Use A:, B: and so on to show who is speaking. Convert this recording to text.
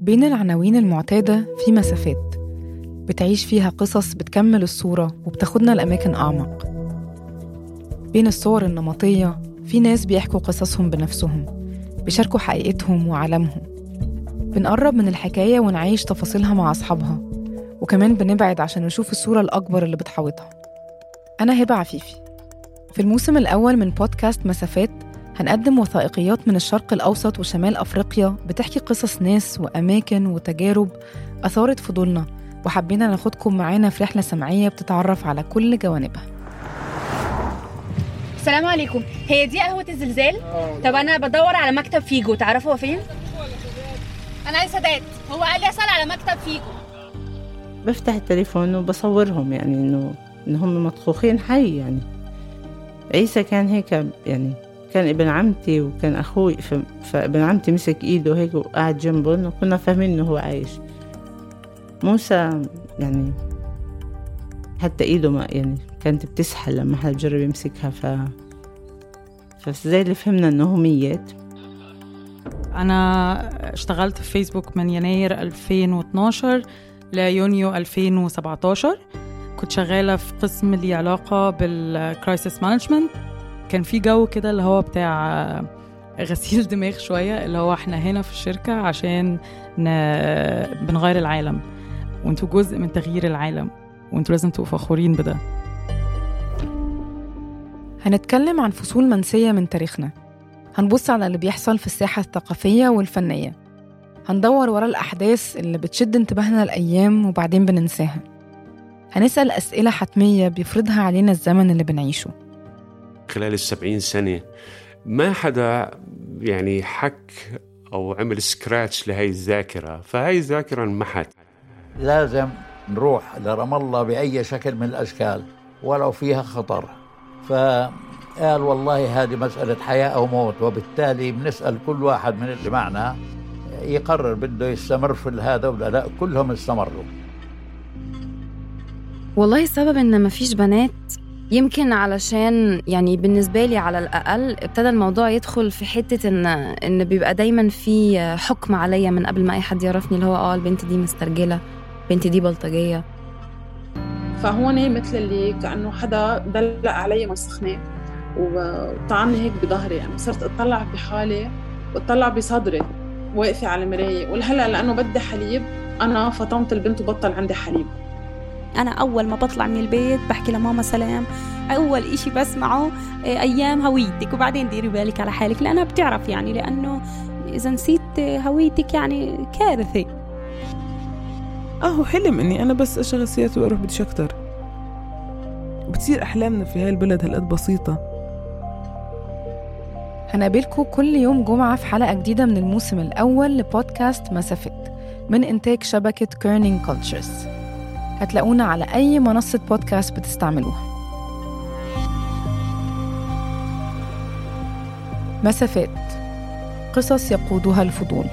A: بين العناوين المعتادة في مسافات بتعيش فيها قصص بتكمل الصورة وبتاخدنا لأماكن أعمق. بين الصور النمطية في ناس بيحكوا قصصهم بنفسهم بيشاركوا حقيقتهم وعالمهم. بنقرب من الحكاية ونعيش تفاصيلها مع أصحابها وكمان بنبعد عشان نشوف الصورة الأكبر اللي بتحوطها. أنا هبة عفيفي. في الموسم الأول من بودكاست مسافات هنقدم وثائقيات من الشرق الأوسط وشمال أفريقيا بتحكي قصص ناس وأماكن وتجارب أثارت فضولنا وحبينا ناخدكم معانا في رحلة سمعية بتتعرف على كل جوانبها.
B: السلام عليكم. هي دي قهوة الزلزال؟ طب أنا بدور على مكتب فيجو تعرفوا هو فين؟ أنا عايز سادات هو قال لي أسأل على مكتب فيجو.
C: بفتح التليفون وبصورهم يعني إنه إن هم مطخوخين حي يعني. عيسى كان هيك يعني كان ابن عمتي وكان أخوي فابن عمتي مسك إيده هيك وقعد جنبهم وكنا فاهمين إنه هو عايش. موسى يعني حتى إيده ما يعني كانت بتسحل لما حد جرب يمسكها ف فزي اللي فهمنا إنه هو ميت.
D: أنا اشتغلت في فيسبوك من يناير 2012 ليونيو 2017 كنت شغالة في قسم ليه علاقة بال crisis management كان في جو كده اللي هو بتاع غسيل دماغ شوية اللي هو إحنا هنا في الشركة عشان ن... بنغير العالم. وانتوا جزء من تغيير العالم. وانتوا لازم تبقوا فخورين بده.
A: هنتكلم عن فصول منسية من تاريخنا. هنبص على اللي بيحصل في الساحة الثقافية والفنية. هندور ورا الأحداث اللي بتشد انتباهنا الأيام وبعدين بننساها. هنسأل أسئلة حتمية بيفرضها علينا الزمن اللي بنعيشه.
E: خلال السبعين سنة ما حدا يعني حك أو عمل سكراتش لهي الذاكرة فهي الذاكرة انمحت.
F: لازم نروح لرام الله بأي شكل من الأشكال ولو فيها خطر. فقال والله هذه مسألة حياة أو موت وبالتالي بنسأل كل واحد من اللي معنا يقرر بده يستمر في هذا ولا لا كلهم استمروا.
G: والله السبب إن مفيش بنات يمكن علشان يعني بالنسبة لي على الأقل ابتدى الموضوع يدخل في حتة إن إن بيبقى دايما في حكم عليا من قبل ما أي حد يعرفني اللي هو آه البنت دي مسترجلة البنت دي بلطجية.
H: فهون مثل اللي كأنه حدا دلق علي مسخنة وطعني هيك بظهري. يعني صرت أطلع بحالي وأطلع بصدري واقفة على المراية ولهلا لأنه بدي حليب أنا فطمت البنت وبطل عندي حليب.
I: أنا أول ما بطلع من البيت بحكي لماما سلام. أول إشي بسمعه أيام هويتك. وبعدين ديري بالك على حالك لأنها بتعرف يعني لأنه إذا نسيت هويتك يعني كارثة.
J: أهو حلم إني أنا بس أشغل سيارتي وأروح بديش أكتر. بتصير أحلامنا في هاي البلد هالقد بسيطة.
A: هنقابلكم كل يوم جمعة في حلقة جديدة من الموسم الأول لبودكاست مسافات من إنتاج شبكة Kerning Cultures هتلاقونا على أي منصة بودكاست بتستعملوها. مسافات. قصص يقودها الفضول.